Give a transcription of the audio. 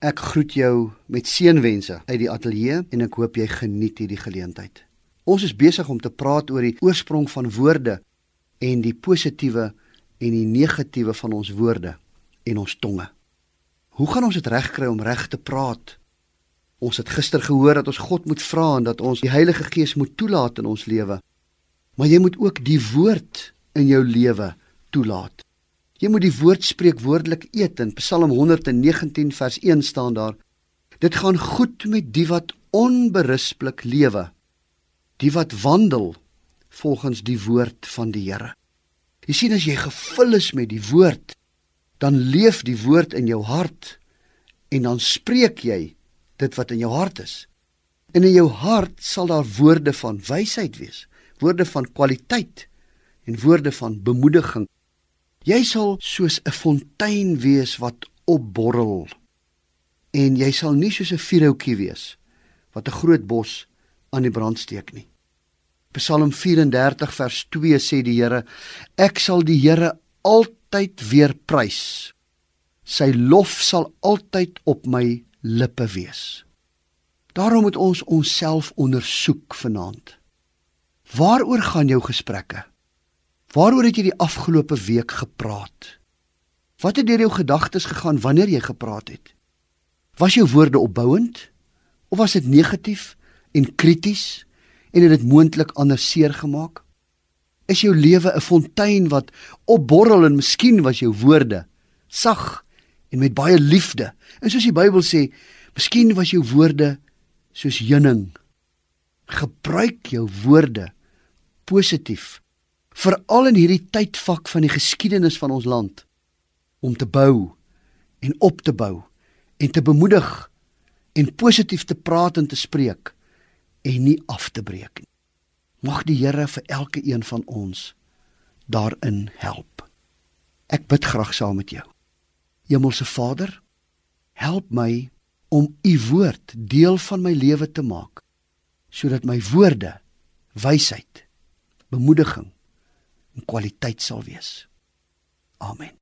Ek groet jou met seënwense uit die ateljee en ek hoop jy geniet hierdie geleentheid. Ons is besig om te praat oor die oorsprong van woorde en die positiewe en die negatiewe van ons woorde en ons tonge. Hoe gaan ons dit regkry om reg te praat? Ons het gister gehoor dat ons God moet vra en dat ons die Heilige Gees moet toelaat in ons lewe. Maar jy moet ook die woord in jou lewe toelaat. Jy moet die woord spreek woordelik eet in Psalm 119 vers 1 staan daar. Dit gaan goed met die wat onberispelik lewe. Die wat wandel volgens die woord van die Here. Jy sien as jy gevul is met die woord, dan leef die woord in jou hart en dan spreek jy dit wat in jou hart is. En in jou hart sal daar woorde van wysheid wees, woorde van kwaliteit en woorde van bemoediging. Jy sal soos 'n fontein wees wat opborrel. En jy sal nie soos 'n vuurhoutjie wees wat 'n groot bos aan die brand steek nie. Psalm 34 vers 2 sê die Here: Ek sal die Here altyd weer prys. Sy lof sal altyd op my lippe wees. Daarom moet ons onsself ondersoek vanaand. Waaroor gaan jou gesprekke? Waaroor het jy die afgelope week gepraat? Wat het deur jou gedagtes gegaan wanneer jy gepraat het? Was jou woorde opbouend of was dit negatief en krities en het dit moontlik anders seer gemaak? Is jou lewe 'n fontein wat opborrel en miskien was jou woorde sag en met baie liefde. En soos die Bybel sê, miskien was jou woorde soos heuning. Gebruik jou woorde positief veral in hierdie tydvak van die geskiedenis van ons land om te bou en op te bou en te bemoedig en positief te praat en te spreek en nie af te breek nie. Mag die Here vir elke een van ons daarin help. Ek bid graag saam met jou. Hemelse Vader, help my om u woord deel van my lewe te maak sodat my woorde wysheid, bemoediging en kwaliteit sal wees. Amen.